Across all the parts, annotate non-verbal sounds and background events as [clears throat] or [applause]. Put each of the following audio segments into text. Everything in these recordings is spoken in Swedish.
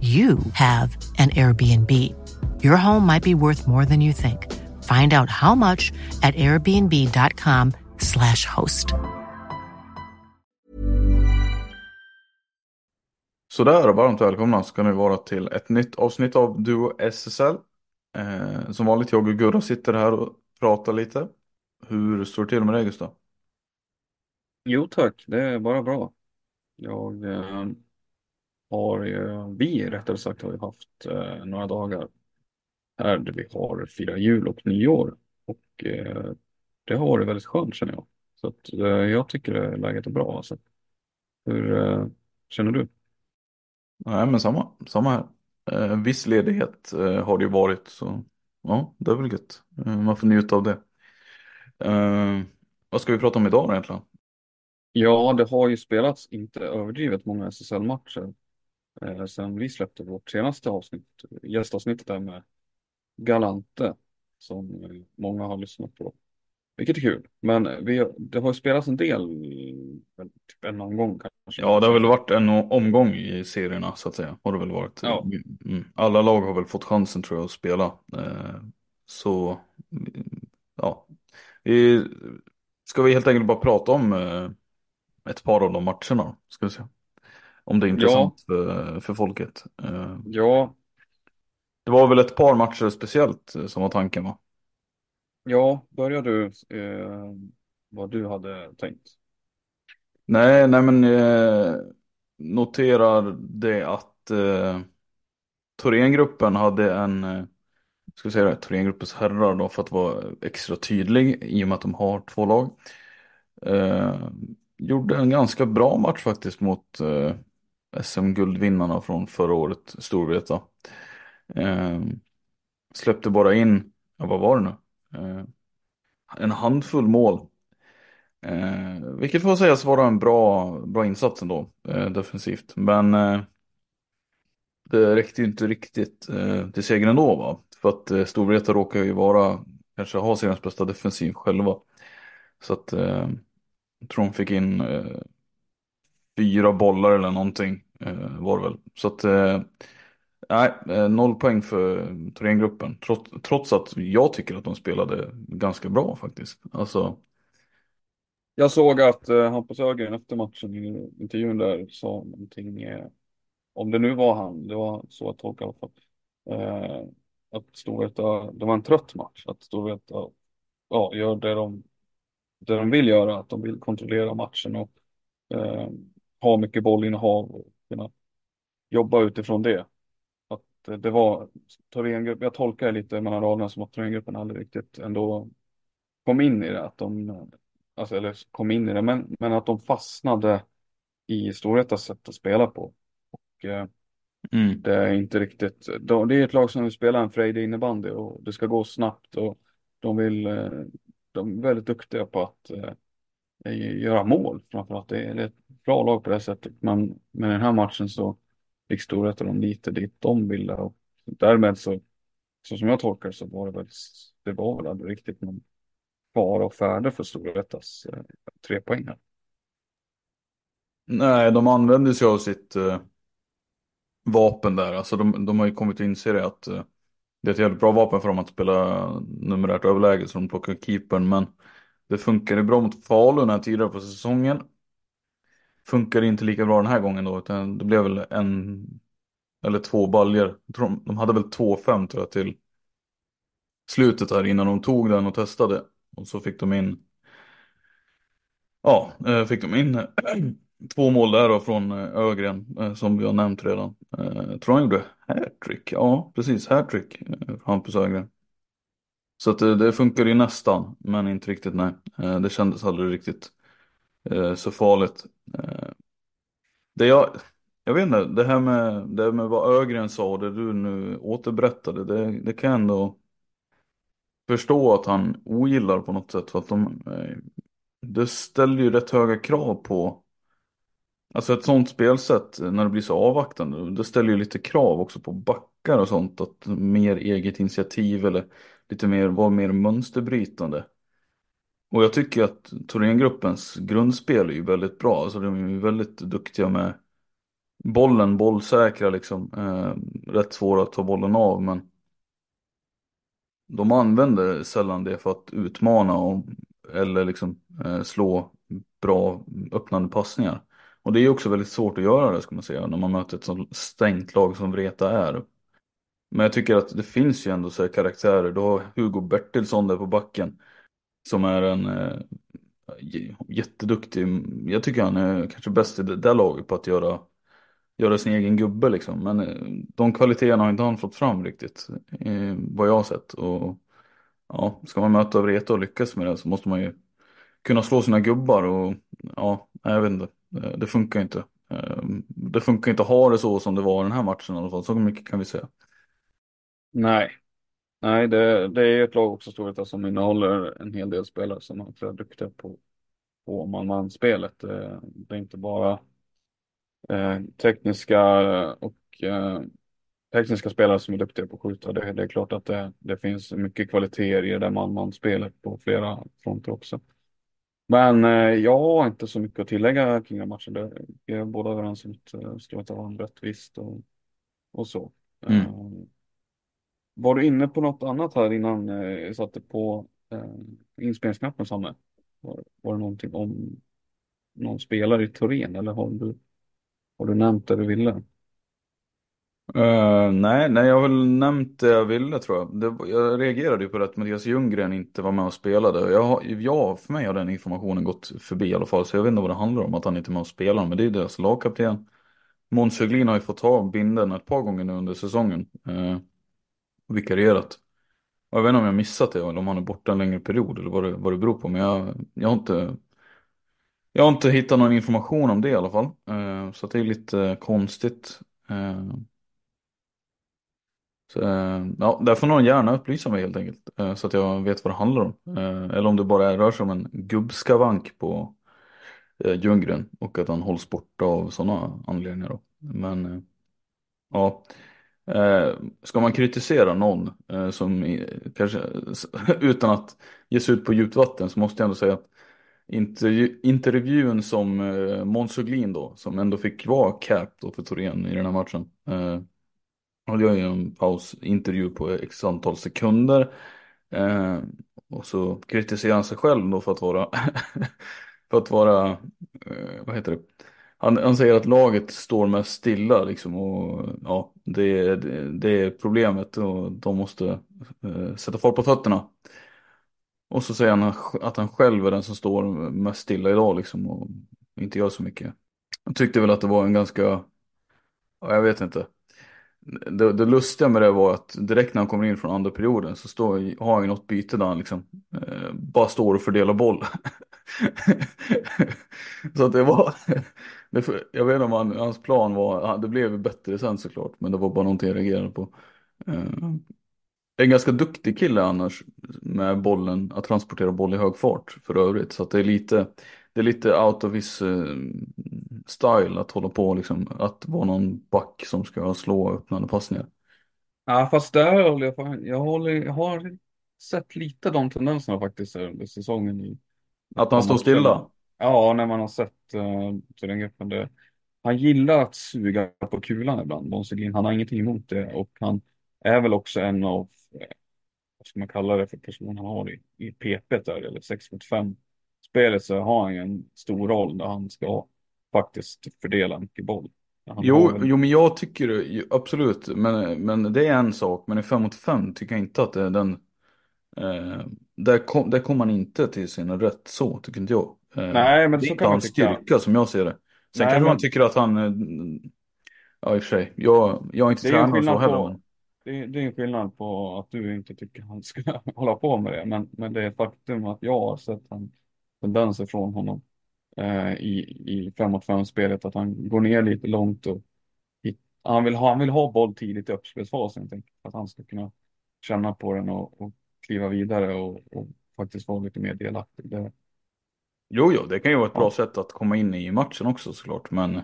you have an Airbnb. Your home might be worth more than you think. Find out how much at airbnb.com/slash host. Sådär, varmt välkomna ska ni vara till ett nytt avsnitt av Duo SSL. Eh, som vanligt, jag och Gurra sitter här och pratar lite. Hur står det till med dig Gustav? Jo tack, det är bara bra. Jag eh, har ju, vi rättare sagt har ju haft eh, några dagar här där vi har firat jul och nyår och eh, det har varit väldigt skönt känner jag. Så att, eh, jag tycker läget är bra. Alltså. Hur eh, känner du? Nej men samma, samma här. Eh, viss ledighet eh, har det ju varit så ja, det är väl gött. Eh, man får njuta av det. Vad ska vi prata om idag då egentligen? Ja, det har ju spelats inte överdrivet många SSL-matcher sen vi släppte vårt senaste avsnitt, gästavsnittet där med Galante som eh, många har lyssnat på. Vilket är kul, men vi, det har ju spelats en del, typ en omgång kanske. Ja, det har väl varit en omgång i serierna så att säga. Har det väl varit. Ja. Mm. Alla lag har väl fått chansen tror jag att spela. Eh, så mm, ja, ska vi helt enkelt bara prata om eh, ett par av de matcherna. Ska vi se. Om det är intressant för, för folket. Eh, Ja, det var väl ett par matcher speciellt eh, som var tanken va? ja, börjar du eh, vad du hade tänkt? Nej, nej men eh, noterar det att eh, Thorengruppen hade en, eh, ska vi säga det, Thorengruppens herrar då för att vara extra tydlig i och med att de har två lag. Eh, gjorde en ganska bra match faktiskt mot eh, SM-guldvinnarna från förra året, Storvreta. Eh, släppte bara in, ja, vad var det nu? Eh, en handfull mål. Eh, vilket får sägas vara en bra, bra insats ändå, eh, defensivt. Men eh, det räckte ju inte riktigt eh, till seger ändå va. För att eh, Storvreta råkar ju vara, kanske ha seriens bästa defensiv själva. Så att eh, jag tror de fick in eh, fyra bollar eller någonting Eh, var det väl. Så att eh, nej, eh, noll poäng för Thorengruppen. Trots, trots att jag tycker att de spelade ganska bra faktiskt. Alltså, Jag såg att eh, Hampus Ögren efter matchen i intervjun där sa någonting, eh, om det nu var han, det var så jag tolkade i alla fall, eh, att Storvreta, det var en trött match, att Storvreta ja, gör det de, det de vill göra, att de vill kontrollera matchen och eh, ha mycket bollinnehav och kunna jobba utifrån det. Att eh, det var Thorengruppen, jag tolkar det lite mellan raderna som att Thorengruppen aldrig riktigt ändå kom in i det, att de alltså, eller kom in i det, men, men att de fastnade i Storvretas sätt att spela på. Och eh, mm, det är inte riktigt, de, det är ett lag som vill spela en frejdig innebandy och det ska gå snabbt och de vill, eh, de är väldigt duktiga på att eh, göra mål framförallt. Det är, ett bra lag på det sättet, men med den här matchen så fick storheten lite dit de ville. Och därmed så, så som jag tolkar så var det väl, det var väl aldrig riktigt någon fara och färde för Storvretas eh, tre poängar. Nej, de använde sig av sitt eh, vapen där. Alltså de, de har ju kommit att inse det att eh, det är ett jävligt bra vapen för dem att spela numerärt överläge så de plockar keepern. Men det funkade bra mot Falun här tidigare på säsongen. Funkade inte lika bra den här gången då utan det blev väl en eller två baljer. De, de hade väl 2-5 tror jag till slutet här innan de tog den och testade. Och så fick de in Ja, eh, fick de in [clears throat] två mål där då från eh, Ögren eh, som vi har nämnt redan. Jag tror han gjorde hattrick. Ja, precis hattrick. Hampus Ögren. Så att det, det funkar ju nästan, men inte riktigt nej. Eh, det kändes aldrig riktigt eh, så farligt. Eh, det jag, jag vet inte, det här med, det här med vad Ögren sa och det du nu återberättade, det, det kan jag ändå förstå att han ogillar på något sätt. För att de, det ställer ju rätt höga krav på Alltså ett sånt spelsätt när det blir så avvaktande, det ställer ju lite krav också på backar och sånt. Att mer eget initiativ eller lite mer, vara mer mönsterbrytande. Och jag tycker att Thorengruppens grundspel är ju väldigt bra. Alltså de är ju väldigt duktiga med bollen, bollsäkra liksom. Eh, rätt svåra att ta bollen av men de använder sällan det för att utmana och, eller liksom eh, slå bra öppnande passningar. Och det är också väldigt svårt att göra det ska man säga när man möter ett sånt stängt lag som Vreta är. Men jag tycker att det finns ju ändå så här karaktärer. Du har Hugo Bertilsson där på backen. Som är en eh, jätteduktig, jag tycker han är kanske bäst i det där laget på att göra, göra sin egen gubbe liksom. Men eh, de kvaliteterna har inte han fått fram riktigt. Eh, vad jag har sett. Och ja, ska man möta Vreta och lyckas med det så måste man ju kunna slå sina gubbar och ja, jag vet inte. Eh, det funkar inte. Eh, det funkar inte att ha det så som det var den här matchen i alla fall. Så mycket kan vi säga. Nej, Nej det, det är ett lag också Storvreta som innehåller en hel del spelare som är duktiga på, på man-man-spelet. Eh, det är inte bara eh, tekniska och eh, tekniska spelare som är duktiga på att skjuta. Det, det är klart att det, det finns mycket kvaliteter i det man-man-spelet på flera fronter också. Men eh, jag har inte så mycket att tillägga kring den matchen. Det, vi är båda överens om att eh, Strohet var rättvist och, och så. Mm. Eh, var du inne på något annat här innan eh, jag satte på eh, inspelningsknappen Samme? Var, var det någonting om någon spelare i Torén eller har du, har du nämnt det du ville? Uh, nej, nej, jag har väl nämnt det jag ville tror jag. Det, jag reagerade ju på det att Mattias Ljunggren inte var med och spelade. Jag, jag, för mig har den informationen gått förbi i alla fall, så jag vet inte vad det handlar om att han inte är med och spelar. Men det är deras lagkapten. Måns Höglin har ju fått ta binden ett par gånger nu under säsongen. Uh, och vikarierat. Och jag vet inte om jag missat det eller om han är borta en längre period eller vad det, vad det beror på. Men jag, jag har inte jag har inte hittat någon information om det i alla fall. Eh, så det är lite eh, konstigt. Eh, så, eh, ja, där får någon gärna upplysa mig helt enkelt. Eh, så att jag vet vad det handlar om. Eh, eller om det bara rör sig om en gubbskavank på eh, Ljunggren. Och att han hålls borta av sådana anledningar då. Men ja. Eh, ska man kritisera någon eh, som kanske [laughs] utan att ge sig ut på djupt vatten så måste jag ändå säga att intervjun som eh, Måns Höglin då som ändå fick vara cap då för Torén i den här matchen och jag gör en pausintervju på x antal sekunder. Eh, och så kritiserar han sig själv då för att vara, [laughs] för att vara, eh, vad heter det? Han, han, säger att laget står mest stilla liksom och ja, det, det, det är problemet och de måste eh, sätta fart på fötterna. Och så säger han att han själv är den som står mest stilla idag liksom och inte gör så mycket. Jag tyckte väl att det var en ganska, ja, jag vet inte det, det lustiga med det var att direkt när han kommer in från andra perioden så står, har han ju något byte där han liksom eh, bara står och fördelar boll. [laughs] så att det var, det, jag vet inte om han, hans plan var, det blev bättre sen såklart, men det var bara någonting jag reagerade på. Eh, en ganska duktig kille annars med bollen, att transportera boll i hög fart för övrigt. Så att det är lite, det är lite out of his eh, style att hålla på liksom, att vara någon back som ska slå öppnande passningar. Ja, fast där håller jag, fan- jag, håller, jag har sett lite de tendenserna faktiskt under säsongen. I, Att han står stilla. Ja, när man har sett uh, den gruppen. Det, han gillar att suga på kulan ibland, Selin. Han har ingenting emot det och han är väl också en av, eh, vad ska man kalla det för person han har i, i PP där, eller 6 mot 5 spelet så har han ju en stor roll där han ska faktiskt fördela mycket boll. Han Jo, har väl- jo, men jag tycker ju- absolut, men, men det är en sak, men i 5 mot 5 tycker jag inte att det är den, eh, där, kom, där kommer man inte till sin rätt så, tycker inte jag. Eh, Nej, men det är så inte kan man hans styrka som jag ser det. Sen Nej, kanske man men- tycker att han, eh, ja i och för sig, jag, jag är inte tränare så heller. på, det är, det är en skillnad på att du inte tycker han ska [laughs] hålla på med det. Men, men det är ett faktum att jag har sett en tendenser från honom eh, i, i 5 mot 5 spelet. Att han går ner lite långt och hit, han, vill ha, han vill ha boll tidigt i uppspelsfasen. att han ska kunna känna på den och, och kliva vidare och, och faktiskt vara lite mer delaktig. Det, Jo, jo, det kan ju vara ett bra sätt att komma in i matchen också såklart, men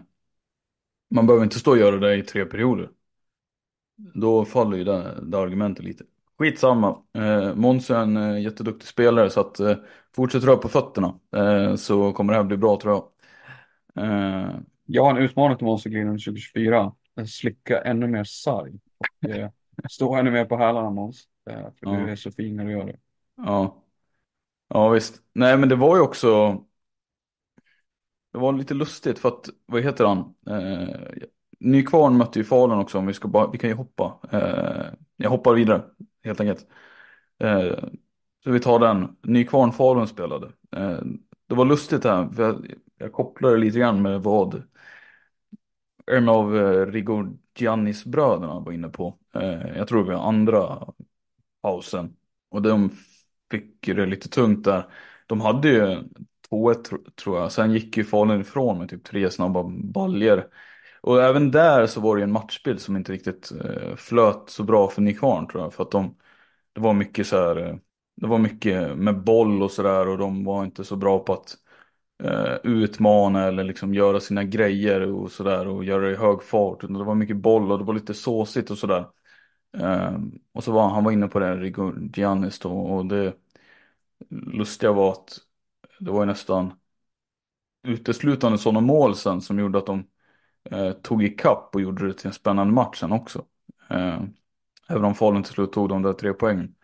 man behöver inte stå och göra det i tre perioder. Då faller ju det, det argumentet lite. Skitsamma, eh, Måns är en eh, jätteduktig spelare så att eh, fortsätt röra på fötterna eh, så kommer det här bli bra tror jag. Eh, jag har en utmaning till Måns under 2024. att Slicka ännu mer sarg. Eh, stå ännu mer på hälarna Måns. Eh, för Ja. du är så fin när du gör det. ja ja, visst. Nej, men det var ju också det var lite lustigt för att, vad heter han? Eh, Nykvarn mötte ju Falun också om vi ska bara, vi kan ju hoppa. Eh, jag hoppar vidare helt enkelt. Eh, så vi tar den. Nykvarn Falun spelade. Eh, det var lustigt här, för jag, jag kopplar det lite grann med vad en av eh, Rigorgiannis bröderna var inne på. Eh, jag tror det var andra pausen. Och de fick det lite tungt där. De hade ju 2-1 tro- tror jag. Sen gick ju Falun ifrån med typ tre snabba baljer. Och även där så var det ju en matchbild som inte riktigt eh, flöt så bra för Nykvarn tror jag. För att de, det var mycket så här, eh, det var mycket med boll och sådär och de var inte så bra på att eh, utmana eller liksom göra sina grejer och sådär och göra det i hög fart. Utan Det var mycket boll och det var lite såsigt och sådär. Eh, och så var han var inne på det, Rigo Giannis då, och det lustiga var att det var ju nästan uteslutande sådana mål sen som gjorde att de eh, tog ikapp och gjorde det till en spännande match sen också. Eh, även om Falun till slut tog de där tre poängen.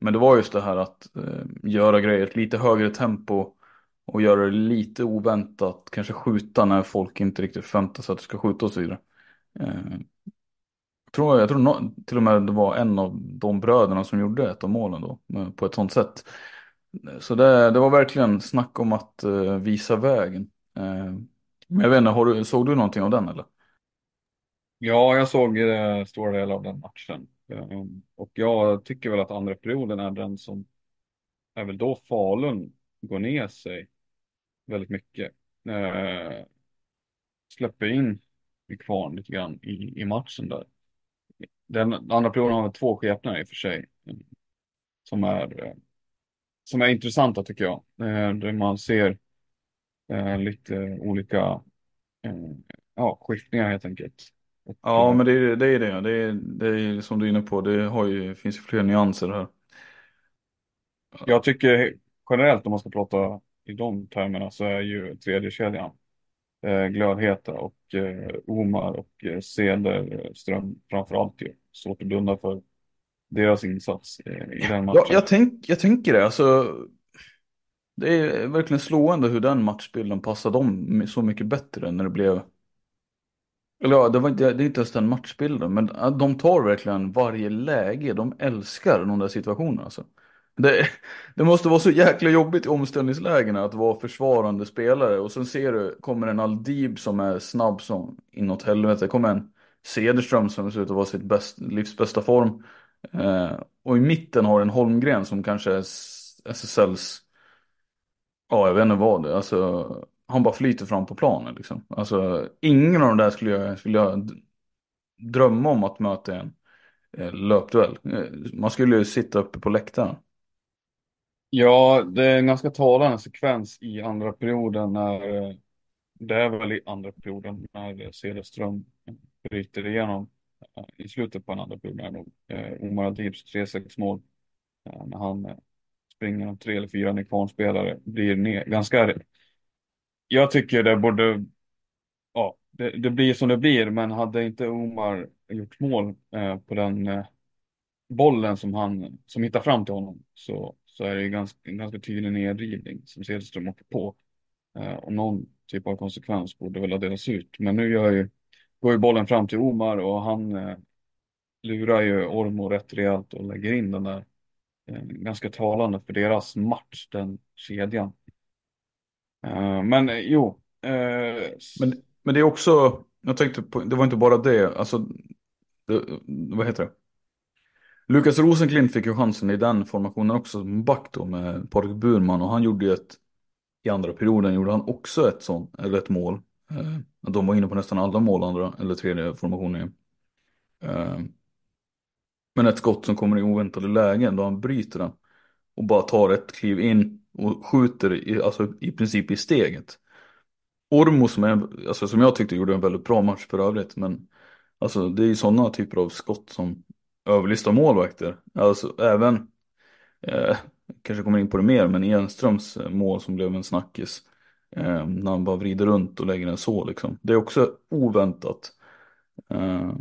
Men det var just det här att eh, göra grejer i ett lite högre tempo och göra det lite oväntat, kanske skjuta när folk inte riktigt förväntar sig att du ska skjuta och så vidare. Eh, jag tror, jag tror no till och med det var en av de bröderna som gjorde ett av målen då, eh, på ett sånt sätt. Så det, det var verkligen snack om att eh, visa vägen. Eh, men jag vet inte, har du, såg du någonting av den eller? Ja, jag såg eh, stora delar av den matchen. Eh, och jag tycker väl att andra perioden är den som är väl då Falun går ner sig väldigt mycket. Eh, släpper in i kvarn lite grann i, i matchen där. Den andra perioden har väl två skepnader i och för sig. Som är, eh, som är intressanta tycker jag. Eh, där man ser eh, lite olika eh, ja, skiftningar helt enkelt. Ja, men det är det. Är det. Det, är, det är som du är inne på, det har ju, finns ju fler nyanser här. Jag tycker generellt om man ska prata i de termerna så är ju tredje kedjan eh, glödheta och eh, Omar och eh, Cederström framförallt ju. Svårt att blunda för deras insats eh, i den matchen. Ja, jag, tänk, jag tänker det, alltså. Det är verkligen slående hur den matchbilden passade dem så mycket bättre när det blev Eller ja, det, var inte, det är inte ens den matchbilden, men de tar verkligen varje läge. De älskar de där situationerna. Alltså. Det, det måste vara så jäkla jobbigt i omställningslägena att vara försvarande spelare. Och sen ser du, kommer en Aldib som är snabb som inåt helvete. kommer en Cederström som ser ut att vara sitt bäst, livs bästa form. Eh, och i mitten har du en Holmgren som kanske är SSLs, ja jag vet inte vad det är. Alltså, han bara flyter fram på planen liksom. Alltså, ingen av de där skulle jag, skulle jag drömma om att möta i en eh, löpduell. Eh, man skulle ju sitta uppe på läktaren. Ja, det är en ganska talande sekvens i andra perioden när det är väl i andra perioden när Cederström bryter igenom i slutet på den andra perioden nog eh, Omar Adibs 3-6 mål eh, när han eh, springer tre eller fyra Nykvarnspelare blir ner ganska jag tycker det borde ja det, det blir som det blir men hade inte Omar gjort mål eh, på den eh, bollen som han som hittar fram till honom så, så är det ju ganska, en ganska tydlig nedrivning som Cederström åker på. Eh, och någon typ av konsekvens borde väl ha delats ut. Men nu gör ju, går ju bollen fram till Omar och han eh, lurar ju Ormo rätt rejält och lägger in den där. Eh, ganska talande för deras match, den kedjan. Eh, men eh, jo. Eh, Men, men det är också, jag tänkte på, det var inte bara det, alltså, det, vad heter det? Lukas Rosenklint fick ju chansen i den formationen också som back då med Patrik Burman och han gjorde ju ett, i andra perioden gjorde han också ett sånt, eller ett mål. Eh, de var inne på nästan alla mål andra, eller tredje formationen. Eh, men ett skott som kommer i oväntade lägen då han bryter den och bara tar ett kliv in och skjuter i, alltså, i princip i steget. Ormo som, är, alltså, som jag tyckte gjorde en väldigt bra match för övrigt men alltså, det är ju sådana typer av skott som överlistar målvakter. Alltså även, eh, kanske kommer in på det mer, men Enströms eh, mål som blev en snackis. Eh, när han bara vrider runt och lägger den så liksom. Det är också oväntat. Eh,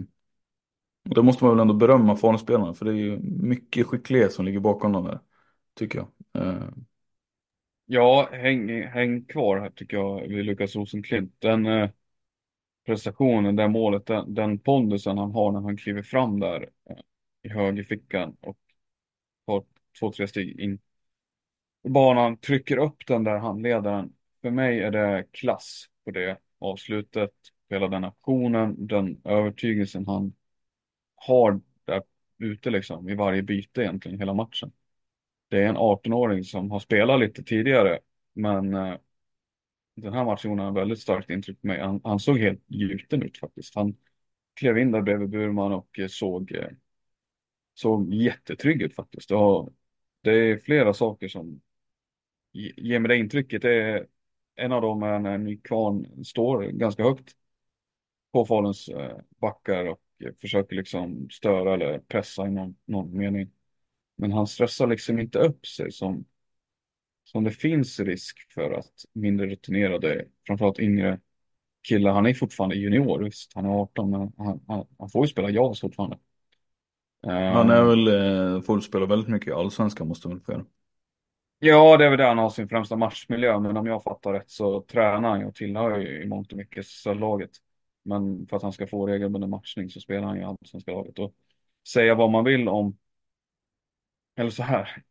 och det måste man väl ändå berömma Falun-spelarna för det är ju mycket skicklighet som ligger bakom dem där. Tycker jag. Eh, ja, häng, häng kvar här tycker jag vid Lukas Rosenklint. Den eh, prestationen, det målet, den, den pondusen han har när han kliver fram där eh, i högerfickan och tar två, tre steg in banan, trycker upp den där handledaren. För mig är det klass på det avslutet, hela den aktionen, den övertygelsen han har där ute liksom i varje byte egentligen, hela matchen. Det är en 18-åring som har spelat lite tidigare, men eh, den här matchen gjorde han väldigt starkt intryck på mig. Han, han såg helt gjuten ut faktiskt. Han klev in där bredvid Burman och eh, såg, eh, såg jättetrygg ut faktiskt. Och det är flera saker som ger mig det intrycket. Det är en av dem är när Nykvarn står ganska högt på Faluns eh, backar och försöker liksom störa eller pressa i någon, någon mening. Men han stressar liksom inte upp sig som, som det finns risk för att mindre rutinerade, framförallt yngre killar, han är fortfarande junior, visst, han är 18, men han, han, han får ju spela JAS fortfarande. han är Eh, väl, eh, får spela väldigt mycket i Allsvenskan måste han väl få göra. Ja, det är väl där han har sin främsta matchmiljö, men om jag fattar rätt så tränar han ju och tillhör ju i mångt och mycket laget. Men för att han ska få regelbunden matchning så spelar han ju i allsvenska laget. Och säga vad man vill om, eller så här,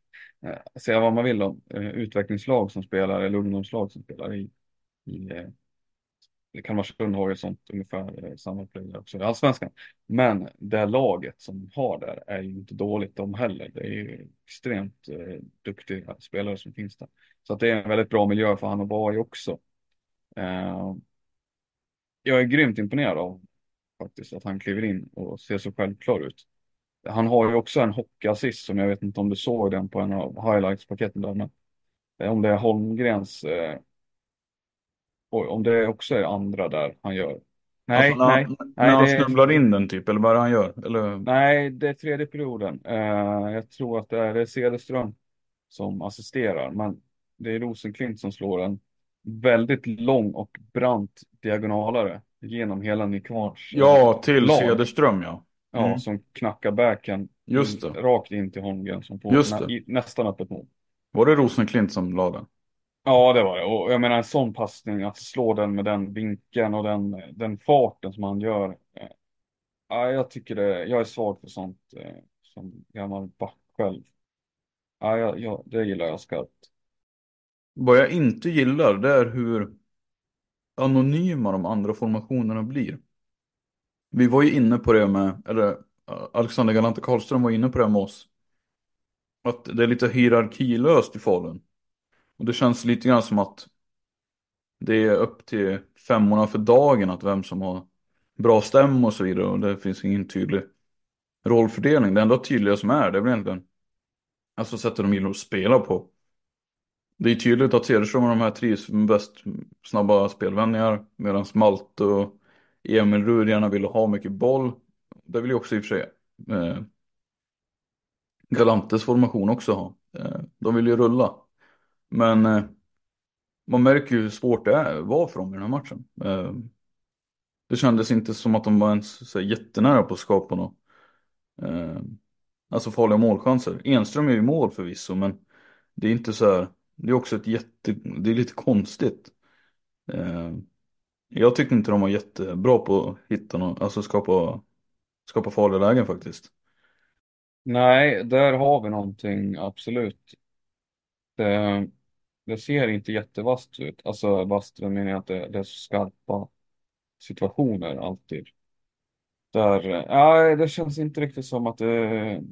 eh, säga vad man vill om eh, utvecklingslag som spelar eller ungdomslag som spelar i, i eh, Kalmarsund har ju sånt ungefär eh, samma player också i allsvenskan. Men det laget som har där är ju inte dåligt de heller. Det är ju extremt eh, duktiga spelare som finns där. Så att det är en väldigt bra miljö för han att vara i också. Eh, jag är grymt imponerad av faktiskt att han kliver in och ser så självklar ut. Han har ju också en hockeyassist som jag vet inte om du såg den på en av highlights-paketen där. Men eh, om det är Holmgrens eh, Oj, om det också är andra där han gör. Nej, Alltså när, nej, när nej, han det snubblar in den typ, eller vad är det han gör? Eller, nej, det är tredje perioden. Eh, jag tror att det är, det är Cederström som assisterar, men det är Rosenklint som slår en väldigt lång och brant diagonalare genom hela Nykvarns eh, ja, till lag. Cederström ja. Ja, Mm. som knackar backhand Just det. rakt in till Holmgren som får nä, nästan öppet mål. Var det Rosenklint som la den? Ja, det var det. Och jag menar en sån passning, att slå den med den vinkeln och den, den farten som han gör. Eh, ja, jag tycker det, jag är svag för sånt eh, som gammal back själv. Ja, jag, jag, det gillar jag skarpt. Vad jag inte gillar det är hur anonyma de andra formationerna blir. Vi var ju inne på det med, eller eh, Alexander Galante Karlström var inne på det med oss. Att det är lite hierarkilöst i Falun. Och det känns lite grann som att det är upp till femmorna för dagen att vem som har bra stäm och så vidare. Och det finns ingen tydlig rollfördelning. Det enda tydliga som är, det är väl egentligen alltså sättet de gillar att spela på. Det är tydligt att Cederström och de här trivs med bäst snabba spelvändningar. Medan Malte och Emil Rud gärna vill ha mycket boll. Det vill ju också i och för sig eh, Galantes formation också ha. Eh, de vill ju rulla. Men eh, man märker ju hur svårt det är, var för dem i den här matchen. Eh, det kändes inte som att de var ens så här, jättenära på att skapa något. Eh, alltså farliga målchanser. Enström är ju i mål förvisso men det är inte så här. Det är också ett jätte, det är lite konstigt. Eh, jag tyckte inte de var jättebra på att hitta något, alltså skapa, skapa farliga lägen faktiskt. Nej, där har vi någonting, absolut. Det, det ser inte jättevasst ut. Alltså vasst, jag menar jag att det, det är så skarpa situationer alltid. Där, ja, det känns inte riktigt som att det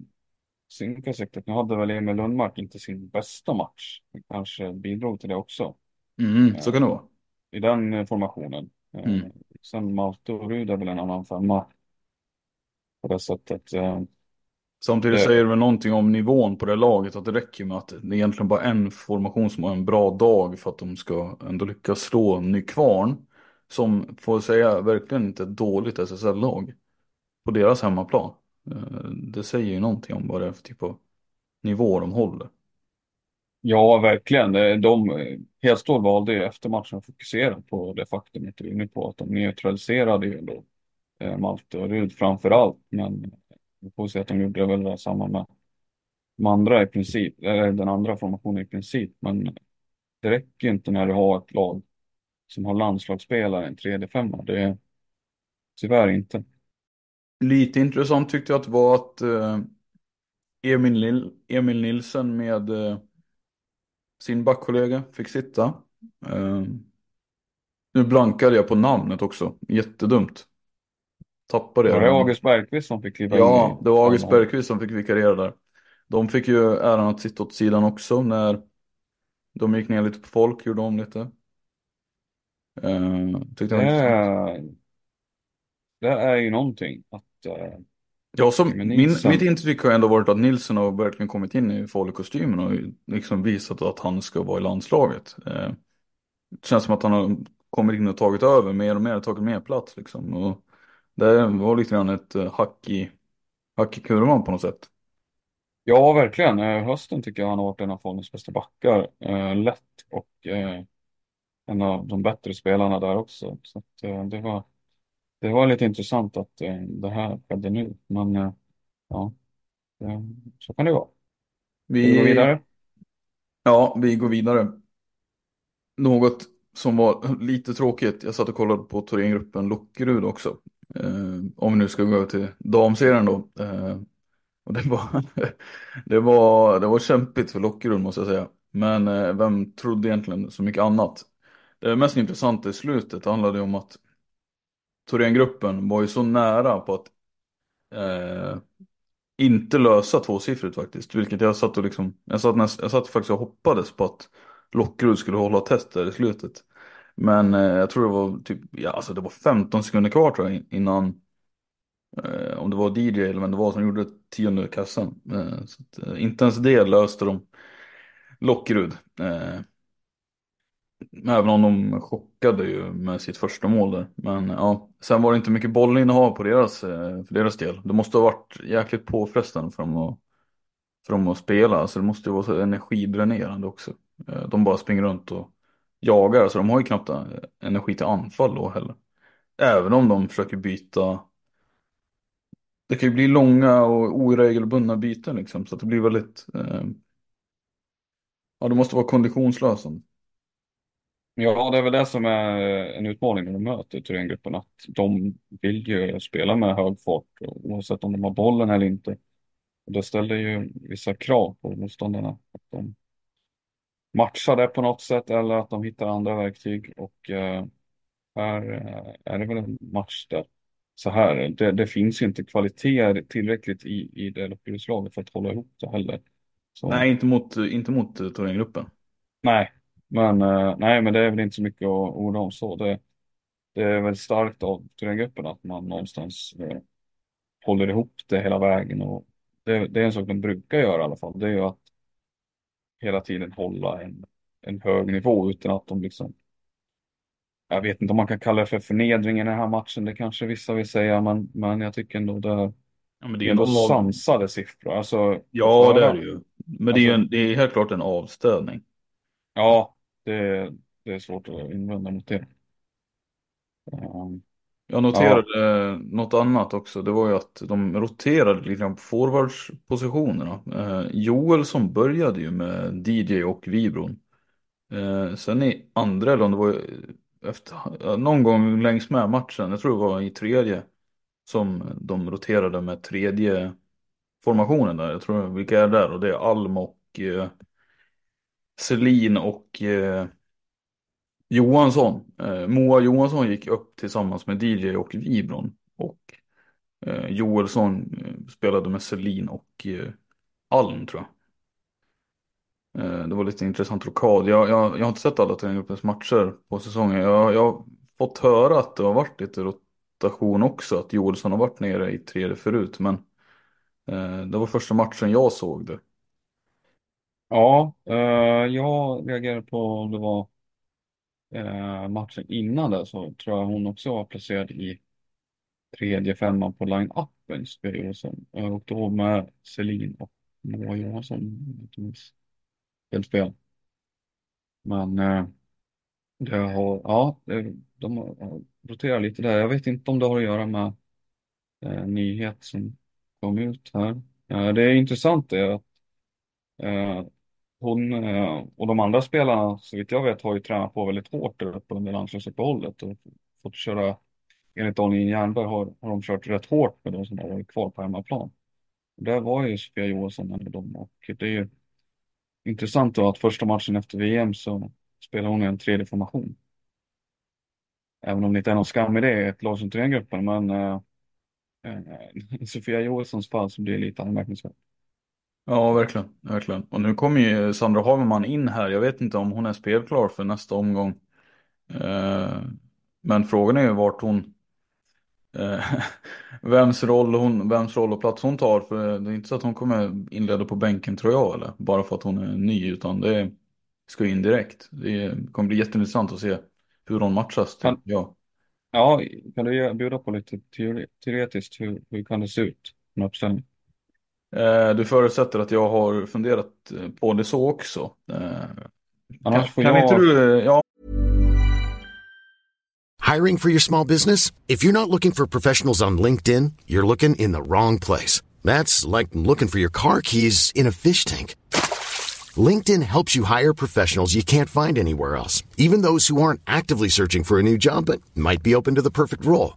synkar riktigt. Nu hade väl Emil Lundmark inte sin bästa match. Det kanske bidrog till det också. Mm, så kan det vara. I den formationen. Eh, Mm. Sen Malte och Rud är väl en annan femma. På det sättet. Eh, Samtidigt Det- säger det väl någonting om nivån på det laget att det räcker med att det är egentligen bara en formation som har en bra dag för att de ska ändå lyckas slå Nykvarn. Som får säga verkligen inte ett dåligt SSL-lag på deras hemmaplan. Eh, Det säger ju någonting om vad det är för typ av nivå de håller. Ja, verkligen. Eh, De, eh, Hedstål valde ju efter matchen att fokusera på det faktumet du är inne på, att de neutraliserade ju då eh, Malte och Rud framför allt. Men vi får se att de gjorde väl det samma med de andra i princip, eller den andra formationen i princip. Men det räcker ju inte när du har ett lag som har landslagsspelare, en tredje femma. Det är tyvärr inte. Lite intressant tyckte jag att det var att eh, Emil, Nil Emil Nilsen med eh, sin backkollega fick sitta. Eh, nu blankade jag på namnet också, jättedumt. Tappade jag Var det. August Bergqvist som fick kliva in? Ja, det var August Bergqvist som fick vikariera där. De fick ju äran att sitta åt sidan också när de gick ner lite på folk, gjorde om lite. Uh, tyckte Det är, det är ju någonting att eh, Ja, som, min, mitt intryck har ändå varit att Nilsson har verkligen kommit in i farlig kostymen och liksom visat att han ska vara i landslaget. Eh, det känns som att han har kommit in och tagit över mer och mer, tagit mer plats liksom. Och det var lite grann ett eh, hack i, hack i kurvan på något sätt. Ja, verkligen. Eh, Hösten tycker jag han har varit en av Faluns bästa backar. Eh, lätt och eh, en av de bättre spelarna där också. Så att, eh, det var, det var lite intressant att eh, det här skedde nu. Men eh, ja, eh, så kan det vara. Ska vi gå vidare? Ja, vi går vidare. Något som var lite tråkigt, jag satt och kollade på Thorengruppen Lockerud också. Eh, om vi nu ska gå över till damserien då. Eh, och det var, [laughs] det var, det var kämpigt för Lockerud måste jag säga. Men eh, vem trodde egentligen så mycket annat? Det mest intressanta i slutet handlade om att Thorengruppen var ju så nära på att eh, inte lösa tvåsiffrigt faktiskt. Vilket jag satt och liksom, jag satt, jag satt faktiskt och hoppades på att Lockerud skulle hålla test där i slutet. Men eh, jag tror det var typ, ja alltså det var 15 sekunder kvar tror jag innan, eh, om det var DJ eller vem det var som gjorde tionde kassan. Eh, så att, eh, inte ens det löste de Lockerud. Eh, även om de chockade ju med sitt första mål där. Men ja, sen var det inte mycket bollinnehav på deras, eh, för deras del. Det måste ha varit jäkligt påfrestande för dem att, för dem att spela. Så det måste ju vara så energidränerande också. Eh, De bara springer runt och jagar, så de har ju knappt energi till anfall då heller. Även om de försöker byta. Det kan ju bli långa och oregelbundna byten liksom. Så att det blir väldigt, eh... ja det måste vara konditionslösande. Ja, det är väl det som är en utmaning när de möter Thorengruppen, att de vill ju spela med hög fart oavsett om de har bollen eller inte. Och det ställer ju vissa krav på motståndarna. Att de matchar det på något sätt eller att de hittar andra verktyg. Och eh, här eh, är det väl en match där så här, det, det finns inte kvaliteter tillräckligt i, i det Lockerudslaget för att hålla ihop det heller. Så, Nej, inte mot, inte mot eh, Thorengruppen. nej, men, eh, nej, men det är väl inte så mycket att orda om så. Det, det är väl starkt av Thorengruppen att man någonstans eh, håller ihop det hela vägen. Och det, det är en sak de brukar göra i alla fall. Det är ju att hela tiden hålla en, en hög nivå utan att de liksom jag vet inte om man kan kalla det för förnedring i den här matchen, det kanske vissa vill säga, men, men jag tycker ändå det Ja, men det är ändå lag- sansade siffror. Alltså, Ja, det är det ju. Men det är, ju en, det är helt klart en avstädning. Ja, det, det är svårt att invända mot det. Um, jag noterade ja. något annat också. Det var ju att de roterade lite grann på forwardspositionerna. Eh, som började ju med DJ och Vibron. Eh, sen i andra, eller om det var efter, någon gång längs med matchen, jag tror det var i tredje, som de roterade med tredje formationen där. Jag tror vilka är där och det är Alm och eh, Selin och eh, Johansson. Eh, Moa Johansson gick upp tillsammans med DJ och Vibron. Och eh, Joelsson eh, spelade med Selin och eh, Alm tror jag. Eh, det var lite intressant rokad. Jag, jag, jag har inte sett alla träninggruppens matcher på säsongen. Jag, jag har fått höra att det har varit lite rotation också. Att Joelsson har varit nere i tredje förut. Men eh, det var första matchen jag såg det. ja, eh, jag reagerade på om det var eh, matchen innan det så tror jag hon också var placerad i tredje femman på line-upen, Sofia Johansson. Och då med Selin och Moa Johansson. om jag inte minns Helt fel. Men eh, det har, ja, det- de roterar lite där. Jag vet inte om det har att göra med eh, nyhet som kom ut här. Eh, det är intressant det att eh, hon eh, och de andra spelarna, så vitt jag vet, har ju tränat på väldigt hårt där uppe under landslagsuppehållet och fått köra, enligt Daniel Jernberg har, har de kört rätt hårt med de som har varit kvar på hemmaplan. Där var ju Sofia Johansson en av dem och det är ju intressant då att första matchen efter VM så spelar hon i en tredje formation. Även om det inte är någon skam i det i ett lag som gruppen men eh, eh, i [laughs] Sofia Johanssons fall så blir det lite anmärkningsvärt. Ja, verkligen. verkligen. Och nu kommer ju Sandra Haverman in här. Jag vet inte om hon är spelklar för nästa omgång. Eh, men frågan är ju vart hon... Eh, [laughs] vems, roll hon, vems roll och plats hon tar. För det är inte så att hon kommer inleda på bänken tror jag. Eller? Bara för att hon är ny. Utan det ska in direkt. Det kommer bli jätteintressant att se hur hon matchas. Kan- Ja. Ja, kan du ge- bjuda på lite teori, teoretiskt hur, hur kan det se ut? En uppställning? Eh, du förutsätter att jag har funderat eh, på det så också. Eh, Annars kan får kan jag... inte du... Ja, Hiring for your small business? If you're not looking for professionals on LinkedIn, you're looking in the wrong place. That's like looking for your car keys in a fish tank. LinkedIn helps you hire professionals you can't find anywhere else, even those who aren't actively searching for a new job but might be open to the perfect role.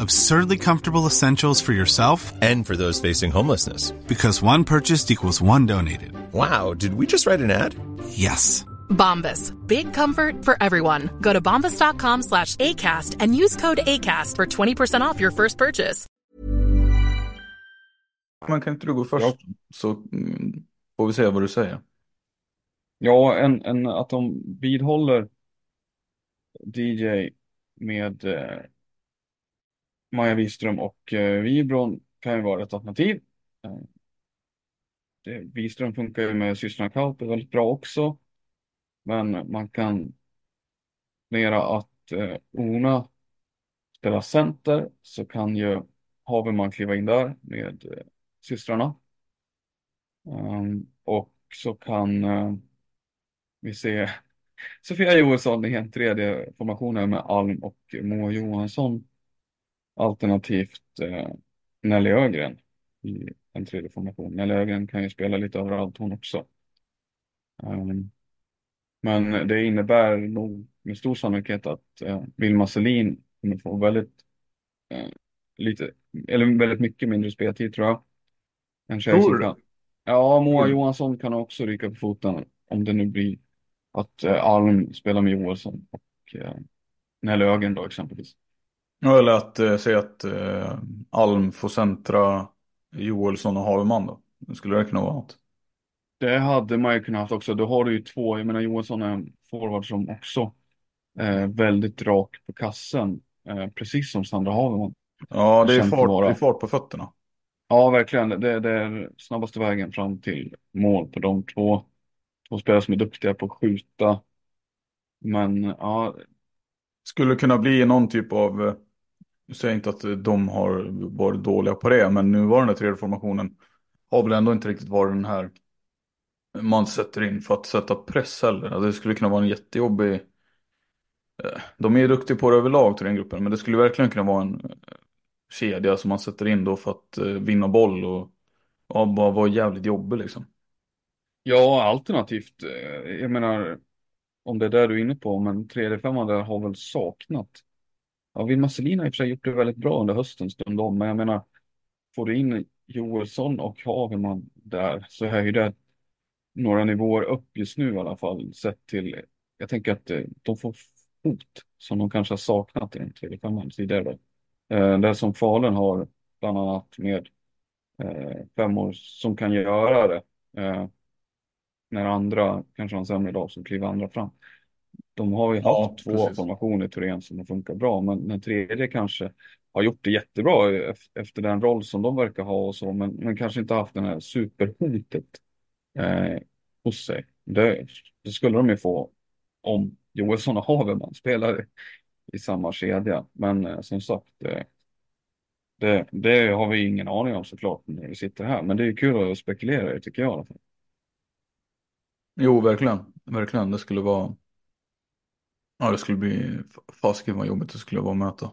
Absurdly comfortable essentials for yourself And for those facing homelessness. because one purchased equals one donated. Wow, did we just write an ad? Yes. Bombas. Big comfort for everyone. Go to bombas.com slash ACAST and use code ACAST for 20% off your first purchase. men kan inte du gå först? Ja. Så mm, får vi se vad du säger. Ja, en, en, att de vidhåller DJ med eh, Maja Wiström och eh, Wibron kan ju vara ett alternativ. Eh, det, Wiström funkar ju med systrarna Kauper väldigt bra också. Men man kan mera att eh, Ona spelar center så kan ju Haverman kliva in där med eh, systrarna. Ehm, och så kan eh, vi se [laughs] Sofia Johansson i en tredje formation med Alm och Moa Johansson. Alternativt eh, Nelly Ögren i en tredje formation. Nelly Ögren kan ju spela lite överallt hon också. Ehm, men det innebär nog med stor sannolikhet att eh, Vilma Selin kommer få väldigt eh, lite, eller väldigt mycket mindre speltid tror jag. En tjej som kan. Ja, Moa. Johansson kan också ryka på foten om det nu blir att eh, Alm spelar med Johansson och eh, Nälögen då exempelvis. Eller att eh, säga att eh, Alm får centra Joelsson och Haveman då. Skulle det kunna vara något? Det hade man ju kunnat haft också. Då har du ju två. Jag menar Johansson är en forward som också är väldigt rak på kassen. Eh, precis som Sandra Haveman. Ja, det är fart, det är fart på fötterna. Ja, verkligen. Det, det är snabbaste vägen fram till mål på de två. Två spelare som är duktiga på att skjuta. Men ja, Skulle kunna bli någon typ av, eh, säger inte att de har varit dåliga på det, men nuvarande tredje formationen har väl ändå inte riktigt varit den här man sätter in för att sätta press heller. Alltså, Det skulle kunna vara en jättejobbig, eh, de är ju duktiga på det överlag till den gruppen, men det skulle verkligen kunna vara en eh, kedja som man sätter in då för att eh, vinna boll och ja, bara vara jävligt jobbig liksom. ja alternativt. Jag menar, om det är det du är inne på, men 3D-5 har väl saknat. Ja, Wilma Selin har i och för sig gjort det väldigt bra under hösten stundom, men jag menar, får du in Joelsson och Haverman där så är ju det några nivåer upp just nu i alla fall sett till, jag tänker att eh, de får fot som de kanske har saknat i den tredje femman tidigare. Då. Det som Falun har bland annat med eh, femmor som kan göra det när andra kanske har en sämre dag som kliver andra fram. De har ju Ja, haft två precis. formationer i Torén som har funkat bra, men den tredje kanske har gjort det jättebra ef- efter den roll som de verkar ha och så, men, men kanske inte haft den här superhotet eh, hos sig. Det, det skulle de ju få om Joelsson och Haveman spelar i samma kedja. Men eh, som sagt, eh, det, det har vi ingen aning om såklart när vi sitter här. Men det är kul att spekulera i tycker jag i alla fall. Jo, verkligen. Verkligen. Det skulle vara... Ja, det skulle bli... Fasiken vad jobbigt det skulle vara att möta.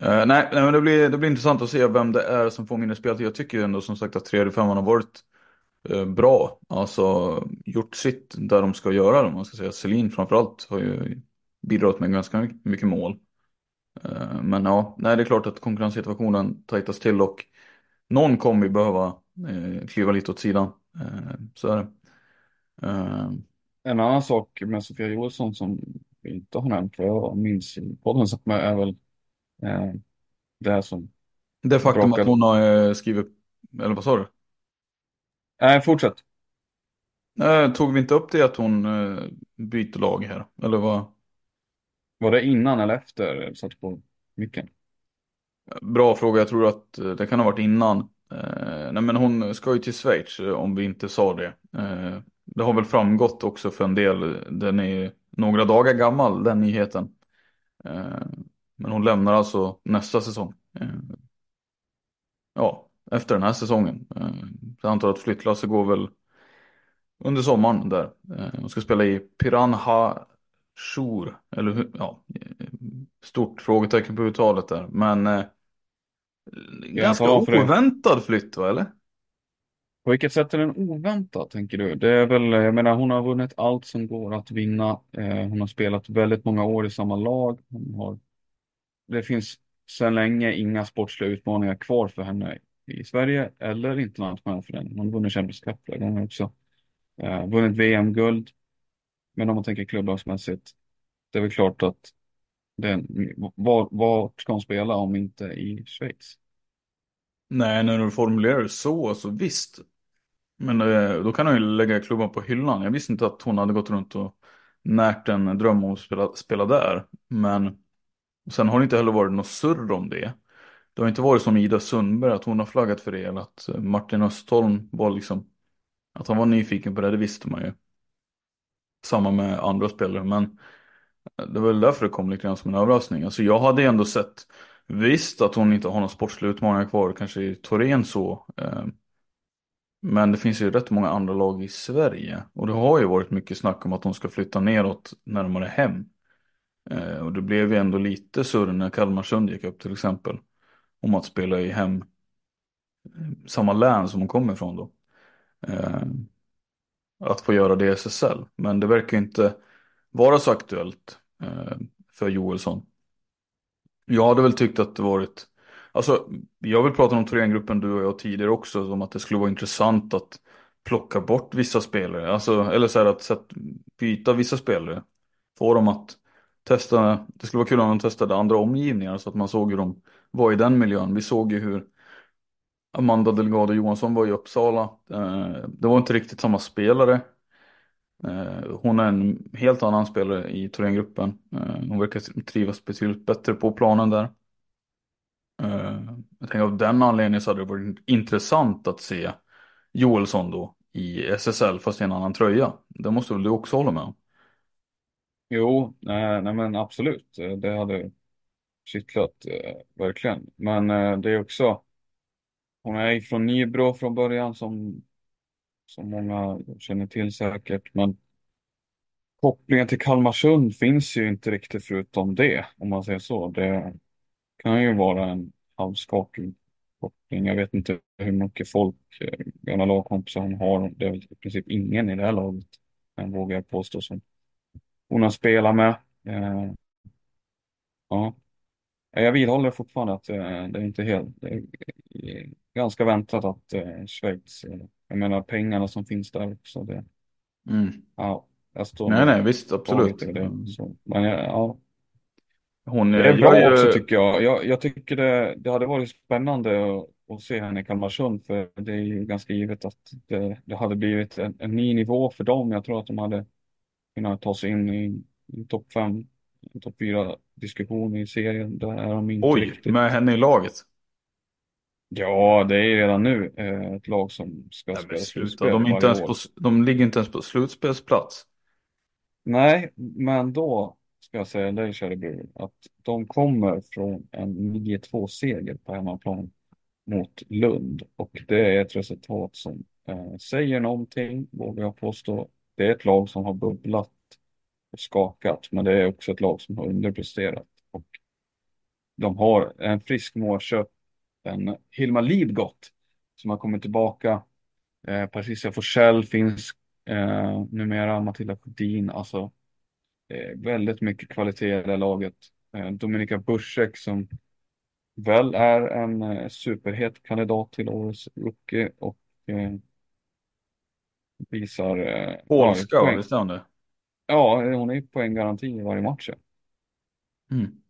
Eh, nej, nej, men det blir, det blir intressant att se vem det är som får mindre speltid. Jag tycker ju ändå som sagt att tredje femman har varit eh, bra. Alltså gjort sitt där de ska göra det. Man ska säga Selin framförallt har ju bidragit med ganska mycket- mål. Eh, men ja, nej, det är klart att konkurrenssituationen tajtas till och någon kommer ju behöva eh, kliva lite åt sidan. Eh, så är det. Eh. En annan sak med Sofia Johansson som inte har nämnt vad jag minns i podden som är väl eh, det som... Det faktum Brakar. att hon har skrivit, eller vad sa du? Nej, fortsätt. Eh, tog vi inte upp det att hon eh, byter lag här? Eller vad? Var det innan eller efter satt på micken? Bra fråga, jag tror att det kan ha varit innan. Eh, nej men hon ska ju till Schweiz om vi inte sa det. Eh, det har väl framgått också för en del. Den är några dagar gammal, den nyheten. Eh, men hon lämnar alltså nästa säsong. Eh, ja, efter den här säsongen. Eh, jag antar att flyttlasset går väl under sommaren där. Hon ska spela i Piranha Shur, eller hur? Ja, stort frågetecken på uttalet där. Men eh, ganska oväntad flytt va, eller? På vilket sätt är den oväntad, tänker du? Det är väl, jag menar, hon har vunnit allt som går att vinna. Eh, hon har spelat väldigt många år i samma lag. Hon har, det finns sedan länge inga sportsliga utmaningar kvar för henne i Sverige eller internationellt för den. Hon har vunnit Champions Cup flera gånger också. Eh, vunnit VM-guld. Men om man tänker klubblagsmässigt, det är väl klart att den, var, vart ska hon spela om inte i Schweiz? Nej, när du formulerar det så, så visst. Men eh, då kan hon ju lägga klubban på hyllan. Jag visste inte att hon hade gått runt och närt en dröm om att spela, spela där. Men sen har det inte heller varit något surr om det. Det har inte varit som Ida Sundberg, att hon har flaggat för det. Eller att eh, Martin Östholm var liksom, att han var nyfiken på det, det visste man ju. Samma med andra spelare, men eh, det var väl därför det kom lite grann som en överraskning. Alltså jag hade ändå sett, visst att hon inte har några sportsliga utmaningar kvar, kanske i Torén så. Men det finns ju rätt många andra lag i Sverige. Och det har ju varit mycket snack om att de ska flytta neråt närmare hem. Eh, och det blev ju ändå lite surr när Kalmarsund gick upp till exempel. Om att spela i hem, eh, samma län som de kommer ifrån då. Eh, att få göra det i SSL. Men det verkar inte vara så aktuellt eh, för Joelsson. Jag hade väl tyckt att det varit, alltså jag vill prata om Thorengruppen du och jag tidigare också, om att det skulle vara intressant att plocka bort vissa spelare, alltså, eller så här att sätt, byta vissa spelare. Få dem att testa, det skulle vara kul om de testade andra omgivningar så att man såg hur de var i den miljön. Vi såg ju hur Amanda Delgado Johansson var i Uppsala. Eh, det var inte riktigt samma spelare. Eh, hon är en helt annan spelare i Thorengruppen. Eh, hon verkar trivas betydligt bättre på planen där. Eh, jag tänker av den anledningen så hade det varit intressant att se Joelsson då i SSL fast i en annan tröja. Det måste väl du också hålla med om? Jo, nej, nej men absolut. Eh, det hade kittlat eh, verkligen. Men eh, det är också, hon är från Nybro från början som, som många känner till säkert. Men kopplingen till Kalmarsund finns ju inte riktigt förutom det, om man säger så. Det kan ju vara en halvskakig koppling. Jag vet inte hur mycket folk, eh, gamla lagkompisar hon har. Det är väl i princip ingen i det här laget, jag vågar jag påstå, som hon har spelat med. Eh, ja. Jag vidhåller fortfarande att eh, det är inte helt, det är ganska väntat att eh, Schweiz, jag menar pengarna som finns där också. Det, mm. ja, jag står nej, nej, visst, absolut. Det, så, men ja, Hon, det är bra jag, också tycker jag. Jag, jag tycker det, det hade varit spännande att, att se henne i Kalmarsund för det är ju ganska givet att det, det hade blivit en, en ny nivå för dem. Jag tror att de hade kunnat ta sig in i, i topp fem, topp fyra diskussion i serien. Där är de inte Oj, riktigt. med henne i laget? Ja, det är redan nu eh, ett lag som ska Nej, spela slutspel De, inte ens på, de ligger inte ens på slutspelsplats. Nej, men då ska jag säga dig, kära bror, att de kommer från en 9-2-seger på hemmaplan mot Lund och det är ett resultat som eh, säger någonting, vågar jag påstå. Det är ett lag som har bubblat och skakat, men det är också ett lag som har underpresterat. Och de har en frisk målköp, en Hilma Lidgott, som har kommit tillbaka. Eh, Patricia Forsell finns eh, numera, Matilda Sjödin, alltså väldigt mycket kvalitet i det laget. Eh, Dominika Buschek som väl är en eh, superhet kandidat till årets rookie och eh, visar eh, Polska, visst är hon det? Ja, hon är poänggaranti i varje match. Mm.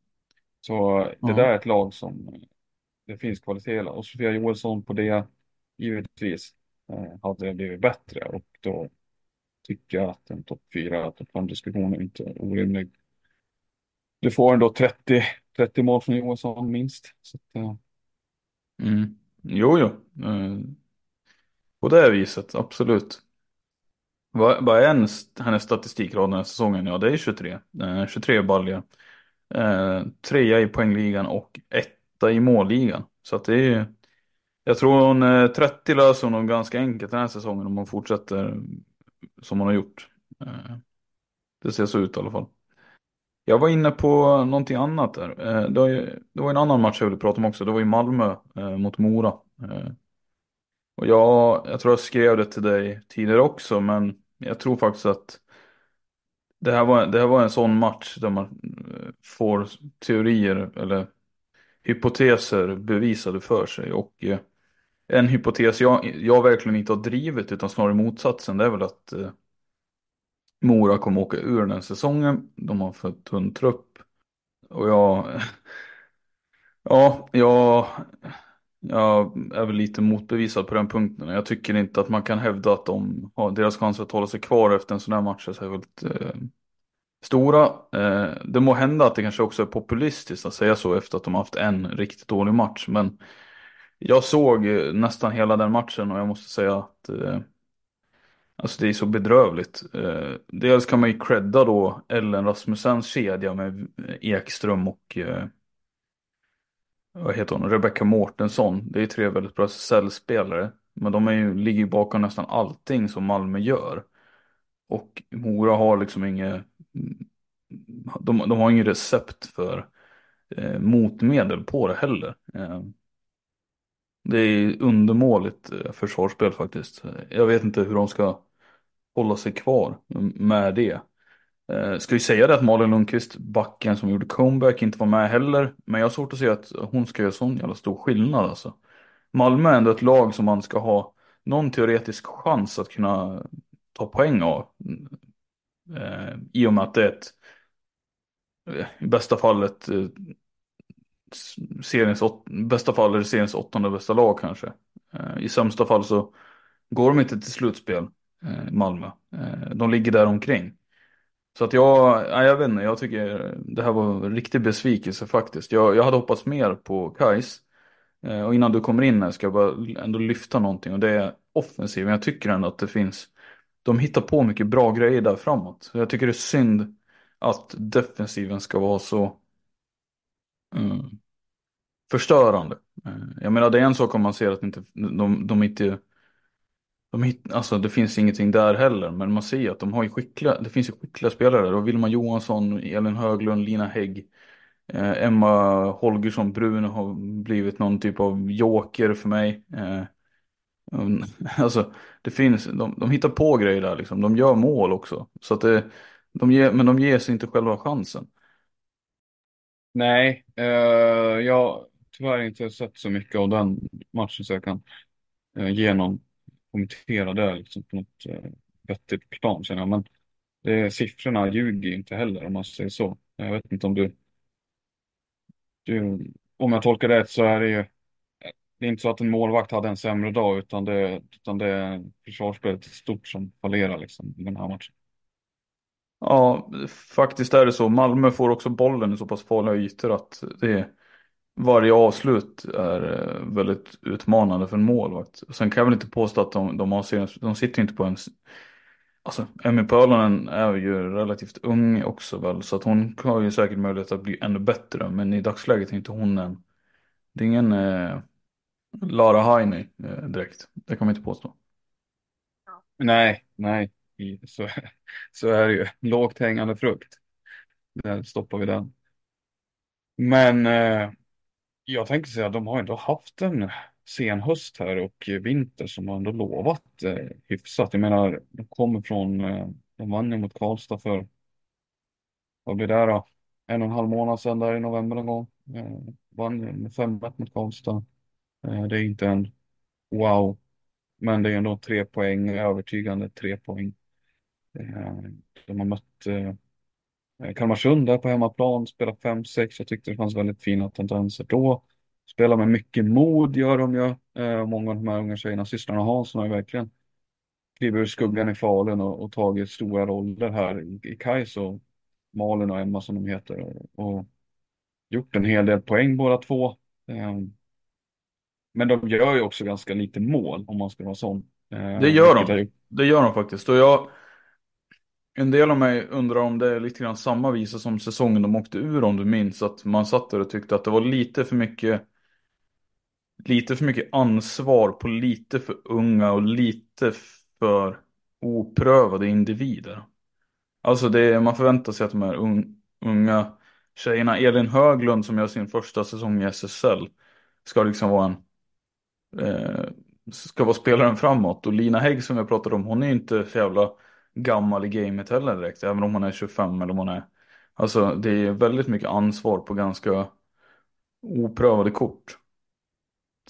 Så det Ja. där är ett lag som eh, det finns kvalitet. Och Sofia Joelsson på det, givetvis, eh, hade det blivit bättre och då tycka att en topp 4, topp 5 diskussion är inte orimlig. Du får ändå 30, 30 mål från Johansson minst. Så att, ja. Mm. Jo, jo. Eh, På det viset, absolut. Vad, vad är hennes, hennes statistikrad den här säsongen? Ja, det är 23. Eh, 23 baljor. Eh, trea i poängligan och etta i målligan. Så att det är ju... Jag tror hon eh, 30 löser hon nog ganska enkelt den här säsongen om hon fortsätter som hon har gjort. Eh, det ser så ut i alla fall. Jag var inne på någonting annat där. Eh, det, var ju, det var en annan match jag ville prata om också. Det var ju Malmö eh, mot Mora. Och jag, jag tror jag skrev det till dig tidigare också, men jag tror faktiskt att det här var, det här var en sån match där man får teorier eller hypoteser bevisade för sig. Och eh, en hypotes jag, jag verkligen inte har drivit utan snarare motsatsen, det är väl att eh, Mora kommer åka ur den här säsongen. De har för tunn trupp. Och jag, [laughs] ja, jag, jag är väl lite motbevisad på den punkten. Jag tycker inte att man kan hävda att de har deras chanser att hålla sig kvar efter en sån här match är särskilt eh, stora. Eh, det må hända att det kanske också är populistiskt att säga så efter att de haft en riktigt dålig match. Men jag såg eh, nästan hela den matchen och jag måste säga att eh, Alltså det är så bedrövligt. Eh, dels kan man ju credda då Ellen Rasmussens kedja med Ekström och eh, vad heter hon? Rebecca Mårtensson. Det är tre väldigt bra SSL-spelare. Men de är ju, ligger ju bakom nästan allting som Malmö gör. Och Mora har liksom inget, de, de har inget recept för eh, motmedel på det heller. Eh, det är undermåligt eh, försvarsspel faktiskt. Jag vet inte hur de ska hålla sig kvar med det. Eh, ska ju säga det att Malin Lundqvist, backen som gjorde comeback, inte var med heller. Men jag har svårt att se att hon ska göra sån jävla stor skillnad alltså. Malmö är ändå ett lag som man ska ha någon teoretisk chans att kunna ta poäng av. Eh, I och med att det är ett eh, i bästa fallet eh, seriens, åt, bästa fall är det seriens åttonde bästa lag kanske. Eh, I sämsta fall så går de inte till slutspel, eh, Malmö. Eh, de ligger där omkring. Så att jag, nej, jag vet inte, jag tycker det här var en riktig besvikelse faktiskt. Jag, jag hade hoppats mer på Kais. Eh, och innan du kommer in här ska jag bara ändå lyfta någonting och det är offensiven. Jag tycker ändå att det finns, de hittar på mycket bra grejer där framåt. Jag tycker det är synd att defensiven ska vara så mm, förstörande. Eh, jag menar det är en sak om man ser att inte, de, de inte de hit, alltså det finns ingenting där heller, men man ser att de har ju skickliga, det finns ju skickliga spelare där. Vilma Wilma Johansson, Elin Höglund, Lina Hägg, eh, Emma Holgersson Brun har blivit någon typ av joker för mig. Eh, um, [laughs] alltså det finns, de, de hittar på grejer där liksom, de gör mål också. Så att det, de ger, men de ger sig inte själva chansen. Nej, eh, jag tyvärr inte sett så mycket av den matchen så jag kan eh, ge någon kommentera det liksom, på något eh, vettigt plan känner jag. Men det, siffrorna ljuger inte heller om man säger så. Jag vet inte om du, du om jag tolkar det rätt så är det ju det är inte så att en målvakt hade en sämre dag utan det, utan det är försvarsspelet stort som fallerar liksom i den här matchen. Ja, faktiskt är det så. Malmö får också bollen i så pass farliga ytor att det varje avslut är eh, väldigt utmanande för en målvakt. Sen kan jag väl inte påstå att de, de, har, de sitter inte på en... Alltså, Emmy Pörlonen är ju relativt ung också väl, så att hon har ju säkert möjlighet att bli ännu bättre. Men i dagsläget är inte hon en... Det är ingen eh, Lara Heine eh, direkt, det kan man inte påstå. Nej, nej, så, [laughs] så är det ju. Lågt hängande frukt. Där stoppar vi den. Men eh, jag tänker säga att de har ändå haft en sen höst här och vinter som har ändå lovat eh, hyfsat. Jag menar, de kommer från, eh, de vann ju mot Karlstad för, vad blir det då? En och en halv månad sedan där i november någon gång. Eh, vann med 5-1 mot Karlstad. Eh, det är inte en wow, men det är ändå tre poäng, övertygande tre poäng. Eh, de har mött eh, Kalmarsund där på hemmaplan, spelat 5-6. Jag tyckte det fanns väldigt fina tendenser då. Spelar med mycket mod gör de ju. Eh, många av de här unga tjejerna, systrarna Hansson har ju verkligen klivit ur skuggan i Falun och, och tagit stora roller här i, i Kais och Malin och Emma som de heter. Och, och gjort en hel del poäng båda två. Eh, men de gör ju också ganska lite mål om man ska vara sån. Eh, Det gör har de. Det gör de faktiskt. Och jag, en del av mig undrar om det är lite grann samma visa som säsongen de åkte ur om du minns. Att man satt där och tyckte att det var lite för mycket lite för mycket ansvar på lite för unga och lite för oprövade individer. Alltså det är, man förväntar sig att de här un, unga tjejerna, Elin Höglund som gör sin första säsong i SSL, ska liksom vara en eh, ska vara spelaren framåt. Och Lina Hägg som jag pratade om, hon är ju inte så jävla gammal i gamet heller direkt. Även om hon är 25 eller om hon är... Alltså det är väldigt mycket ansvar på ganska oprövade kort.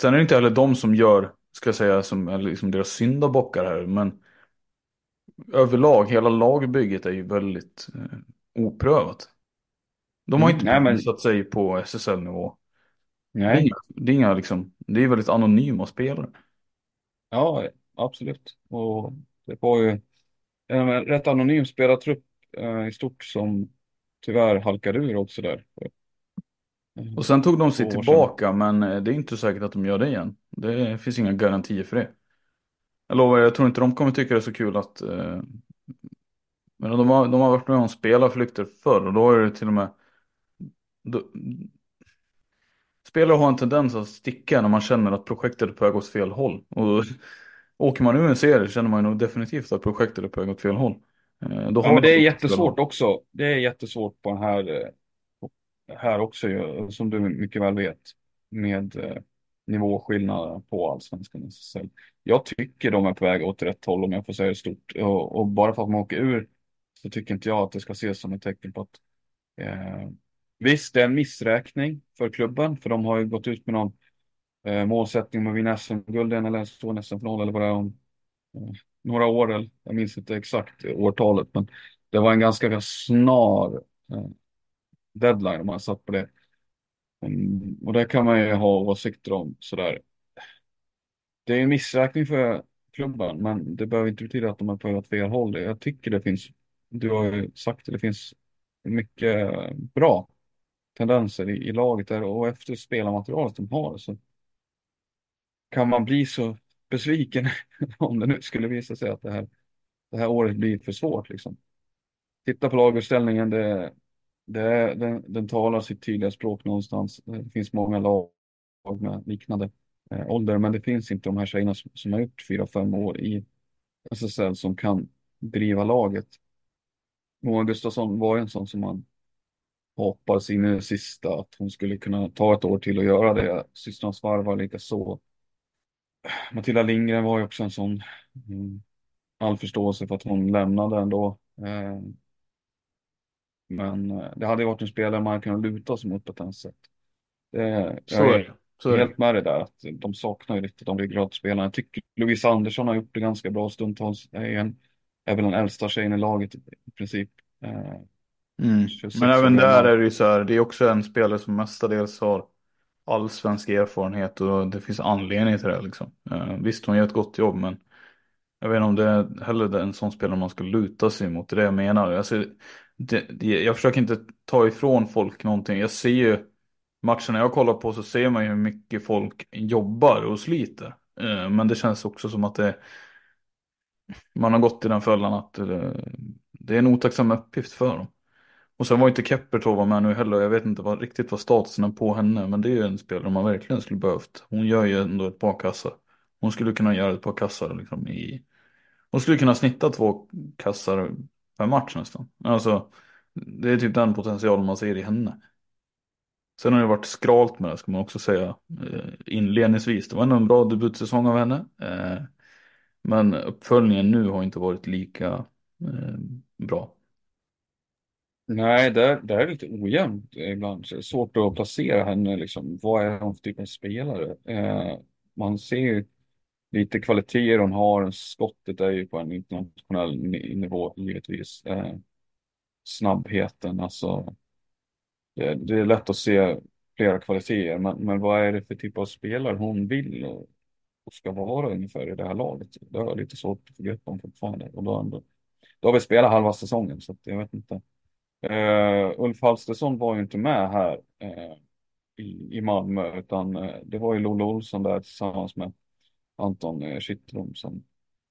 Sen är det inte heller de som gör, ska jag säga, som är liksom deras syndabockar här. Men överlag, hela lagbygget är ju väldigt eh, oprövat. De har Mm, inte nej, men- bevisat sig på SSL-nivå. Det är Nej, inga, det är inga liksom, det är väldigt anonyma spelare. ja, absolut. Och det var ju en rätt anonym spelartrupp eh, i stort som tyvärr halkade ur också där. Och sen tog de sig tillbaka, men eh, det är inte säkert att de gör det igen. Det finns inga garantier för det. Jag lovar, jag tror inte de kommer tycka det är så kul att... Eh, men de har, de har varit med om spelarflykter förr och då är det till och med... Då, spelare har en tendens att sticka när man känner att projektet är på väg åt fel håll. Och åker man ur en serie känner man nog definitivt att projektet är på väg åt fel håll. Eh, Ja, men det de är jättesvårt också. Det är jättesvårt på den här, eh, här också, ju, som du mycket väl vet, med eh, nivåskillnader på allsvenskan. Jag tycker de är på väg åt rätt håll om jag får säga det stort. Och, och bara för att man åker ur så tycker inte jag att det ska ses som ett tecken på att eh, visst, det är en missräkning för klubben, för de har ju gått ut med någon eh, målsättning om att vinna SM-guld en eller stå i SM-final eller vad det är om eh, några år. Eller, jag minns inte exakt årtalet, men det var en ganska snar eh, deadline om man satt på det. Mm, och det kan man ju ha åsikter om sådär. Det är en missräkning för klubben, men det behöver inte betyda att de är på åt fel håll. Jag tycker det finns, du har ju sagt det, det finns mycket bra tendenser i, i laget där och efter spelarmaterialet de har så kan man bli så besviken [laughs] om det nu skulle visa sig att det här, det här året blir för svårt. Liksom. Titta på laguppställningen, det, det, den, den talar sitt tydliga språk någonstans. Det finns många lag med liknande eh, ålder, men det finns inte de här tjejerna som, som har gjort fyra, fem år i SSL som kan driva laget. Moa Gustafsson var en sån som man hoppades in i det sista att hon skulle kunna ta ett år till och göra det. Systrarnas varv var lika så. Matilda Lindgren var ju också en sån. Mm, all förståelse för att hon lämnade ändå. Eh, men eh, det hade varit en spelare man kunde luta sig mot på ett annat sätt. Det, Så jag är det. Så är helt med det där att de saknar ju lite de ryggradspelarna. Jag tycker Louise Andersson har gjort det ganska bra stundtals. Är, en, är väl den äldsta tjejen i laget i princip. Eh, Mm. 26 Men även där är det ju så här, det är också en spelare som mestadels har allsvensk erfarenhet och det finns anledning till det liksom. Eh, visst, hon gör ett gott jobb men jag vet inte om det är heller en sån spelare man ska luta sig mot, det är det jag menar. Alltså, det, det, jag försöker inte ta ifrån folk någonting, jag ser ju matcherna jag kollar på så ser man ju hur mycket folk jobbar och sliter. Eh, men det känns också som att det, man har gått i den fällan att det, det är en otacksam uppgift för dem. Och sen var inte Keppertova med nu heller. Jag vet inte vad, riktigt vad statusen är på henne. Men det är ju en spelare man verkligen skulle behövt. Hon gör ju ändå ett par kassar. Hon skulle kunna göra ett par kassar liksom i... Hon skulle kunna snitta två kassar per match nästan. Alltså, det är typ den potentialen man ser i henne. Sen har det varit skralt med det ska man också säga eh, inledningsvis. Det var ändå en bra debutsäsong av henne. Eh, men uppföljningen nu har inte varit lika eh, bra. Nej, det, där är lite ojämnt ibland. Så det är Svårt att placera henne. Liksom. Vad är hon för typ av spelare? Eh, man ser ju lite kvaliteter hon har. Skottet är ju på en internationell nivå givetvis. Eh, snabbheten, alltså. Det, det är lätt att se flera kvaliteter. Men, men vad är det för typ av spelare hon vill och, och ska vara ungefär i det här laget? Det har jag lite svårt att få grepp om fortfarande. Och då, ändå, då har vi spelat halva säsongen så att jag vet inte. Uh, Ulf Halstesson var ju inte med här uh, i, i Malmö utan uh, det var ju Lola Olsson där tillsammans med Anton uh, som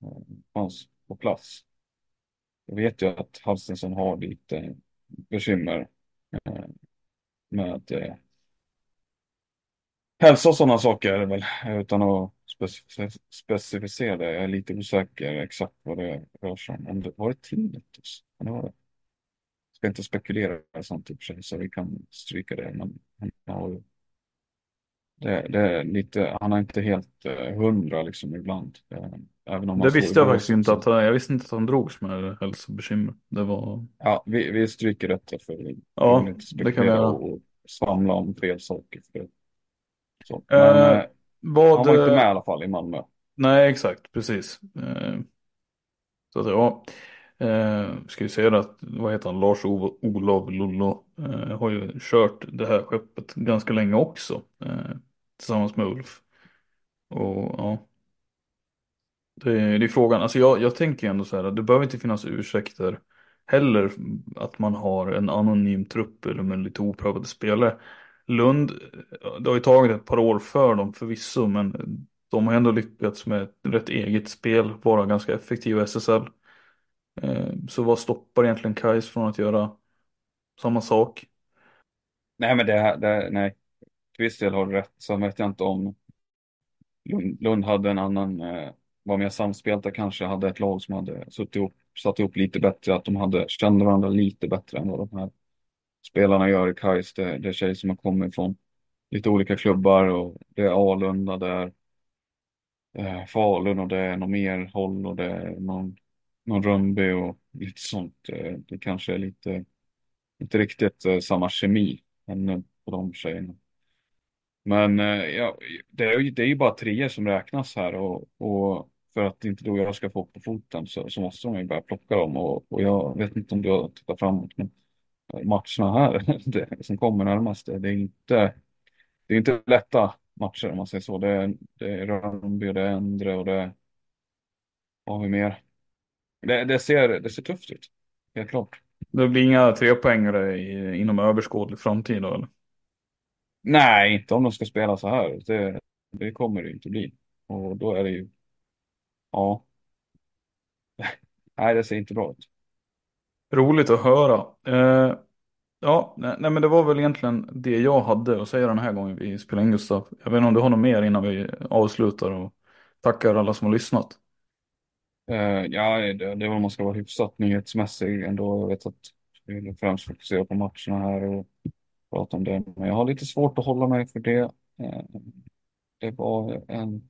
uh, fanns på plats. Jag vet ju att Halstensson har lite bekymmer med uh, hälsa och sådana saker väl utan att specif- specificera det. Jag är lite osäker exakt vad det rör sig om. om det, var det tinnitus? Kan det vara det? Ska inte spekulera i sånt i och för sig, så vi kan stryka det. Men han har det, det är lite, han är inte helt eh, hundra liksom ibland. Eh, även om Det visste jag faktiskt inte att han, jag visste inte att han drogs med hälsobekymmer. Det var, Ja, vi, vi stryker detta för Ja, inte kan vi spekulera och svamla om fel saker. För, så. Eh, Men eh, vad, han var inte eh, med i alla fall i Malmö. Nej, exakt, precis. Eh, så att ja, eh, ska vi säga det att, vad heter han, Lars-Olof Lollo eh, har ju kört det här skeppet ganska länge också. Eh, tillsammans med Ulf. Och ja. Det är, det är frågan, alltså jag, jag tänker ändå så här, det behöver inte finnas ursäkter heller att man har en anonym trupp eller med lite oprövade spelare. Lund, eh, det har ju tagit ett par år för dem förvisso, men de har ändå lyckats med ett rätt eget spel, vara ganska effektiva i SSL. Eh, så vad stoppar egentligen Kais från att göra samma sak? Nej, men det, här- det nej. Till viss del har du rätt. Sen vet jag inte om Lund, Lund hade en annan, eh, var mer samspelta kanske, hade ett lag som hade suttit ihop, satt ihop lite bättre, att de hade, kände varandra lite bättre än vad de här spelarna gör i Kais. Det, det är tjejer som har kommit från lite olika klubbar och det är Alunda, det är eh, Falun och det är något mer håll och det är någon, någon Rönnby och lite sånt. Eh, det kanske är lite, inte riktigt eh, samma kemi ännu på de tjejerna. Men eh, ja, det är, ju- det är ju bara treor som räknas här och, och för att inte du och jag ska få upp på foten så, så måste de ju börja plocka dem och, och jag vet inte om du har tittat framåt men eh, matcherna här [laughs] det, som kommer närmast. Det är inte, det är inte lätta matcher om man säger så. Det är, det är Rönnby, det är Endre och det vad har vi mer? Det, det, ser, det ser tufft ut, helt klart. Det blir inga trepoängare i, inom överskådlig framtid då eller? Nej, inte om de ska spela så här. Det, det kommer det inte bli. Och då är det ju, ja. [laughs] Nej, det ser inte bra ut. Roligt att höra. Eh, ja, nej, nej, men det var väl egentligen det jag hade att säga den här gången vi spelade in Gustav. Jag vet inte om du har något mer innan vi avslutar och tackar alla som har lyssnat. Eh, ja, det, det är väl man ska vara hyfsat nyhetsmässig ändå. Jag vet att vi vill främst fokusera på matcherna här och prata om det. Men jag har lite svårt att hålla mig för det. Eh, det var en,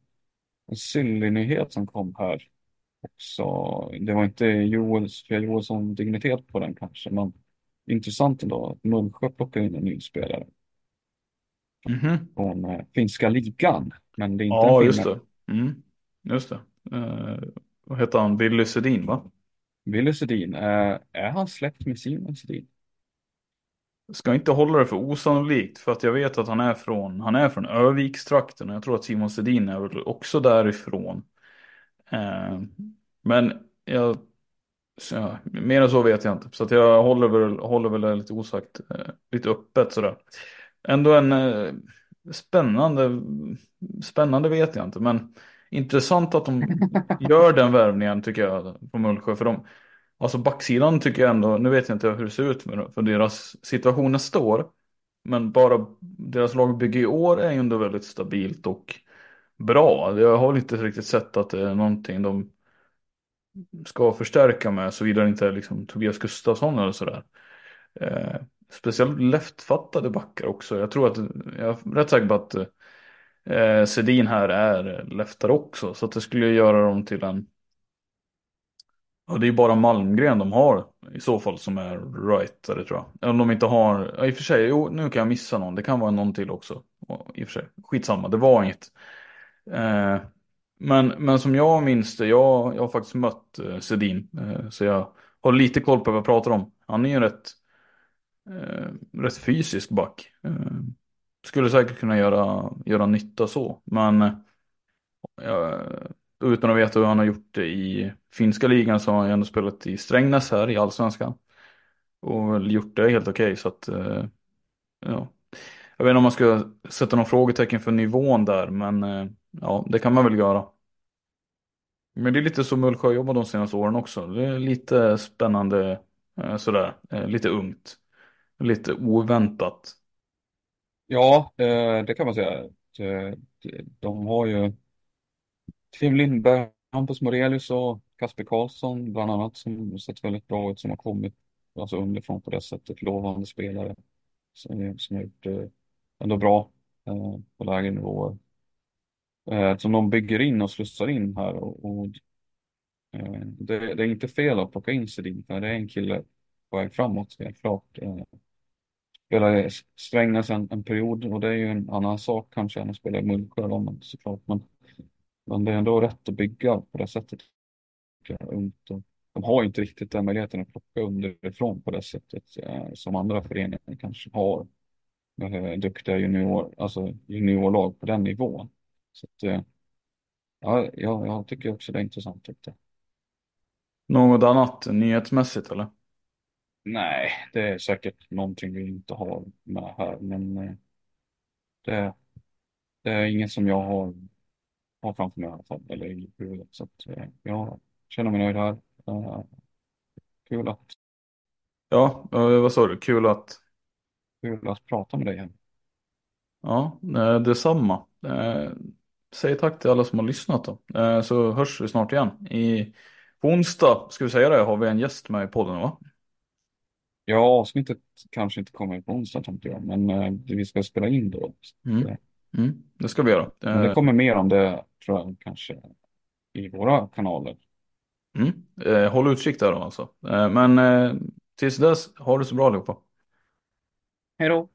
en syllig nyhet som kom här. Så det var inte Joel, Sofia Joelsson dignitet på den kanske, men intressant ändå att Mullsjö plockar in en ny spelare Mhm. från eh, finska ligan. Men det är inte Ja, en just finne. det. Mm, just det. Vad heter han? Billy Sedin va? Wille Sedin, eh, är han släkt med Simon Sedin? Ska inte hålla det för osannolikt för att jag vet att han är från, han är från Övikstrakten och jag tror att Simon Sedin är väl också därifrån. Eh, men jag, så, ja, mer än så vet jag inte. Så att jag håller väl, håller väl det lite osagt, eh, lite öppet sådär. Ändå en eh, spännande, spännande vet jag inte, men intressant att de [laughs] gör den värvningen tycker jag på Mullsjö. För de, alltså backsidan tycker jag ändå, nu vet jag inte hur det ser ut för, deras situation nästa år. Men bara deras lagbygge i år är ju ändå väldigt stabilt och bra. Jag har inte riktigt sett att det är någonting de ska förstärka med såvida det inte är liksom Tobias Gustafsson eller sådär. Eh, speciellt leftfattade backar också. Jag tror att, jag är rätt säker på att eh, Sedin här är leftare också. Så att det skulle göra dem till en, ja det är ju bara Malmgren de har i så fall som är rightare tror jag. Om de inte har, ja, i och för sig, jo nu kan jag missa någon. Det kan vara någon till också. I och för sig, skitsamma, det var inget. Eh, men, men som jag minns det, jag, jag har faktiskt mött eh, Sedin. Eh, så jag har lite koll på vad jag pratar om. Han är ju en rätt, eh, rätt fysisk back. Eh, skulle säkert kunna göra, göra nytta så. Men eh, utan att veta hur han har gjort det i finska ligan så har han ju ändå spelat i Strängnäs här i allsvenskan. Och väl gjort det helt okej så att eh, ja. Jag vet inte om man ska sätta någon frågetecken för nivån där men eh, ja det kan man väl göra. Men det är lite som Mullsjö jobbat de senaste åren också. Det är lite spännande eh, sådär, eh, lite ungt. Lite oväntat. Ja, eh, det kan man säga. De, eh, de har ju Tim Lindberg, Hampus Morelius och Kasper Karlsson bland annat som sett väldigt bra ut som har kommit alltså underifrån på det sättet. Lovande spelare som, som har gjort det ändå bra eh, på lägre nivåer. Eh, som de bygger in och slussar in här och, och eh, det, det, är inte fel att plocka in Sedin det är en kille på väg framåt helt klart. Eh, spelade i Strängnäs en, en period och det är ju en annan sak kanske än att spela i Mullsjö då, men såklart. Men, men det är ändå rätt att bygga på det sättet. Ungt och, de har inte riktigt den möjligheten att plocka underifrån på det sättet eh, som andra föreningar kanske har. Eh, duktiga junior, alltså juniorlag på den nivån. Så att, eh, ja, jag, jag tycker också det är intressant. Tyckte. Något annat nyhetsmässigt eller? Nej, det är säkert någonting vi inte har med här, men eh, det, det är inget som jag har, har framför mig i alla fall, eller i huvudet. Så att, eh, jag känner mig nöjd här. Eh, kul att, Ja, eh, vad sa du? Kul att... kul att prata med dig här. Ja, eh, detsamma. Eh, Säg tack till alla som har lyssnat då. Eh, Så hörs vi snart igen. I, på onsdag, ska vi säga det, har vi en gäst med i podden va? Ja, avsnittet kanske inte kommer på onsdag tänkte jag, men eh, vi ska spela in då. Mm. Mm, det ska vi göra. Men det Eh, kommer mer om det tror jag kanske i våra kanaler. Mm. Eh, Håll utkik där då alltså. Eh, Men eh, tills dess, ha det så bra allihopa. Hej då!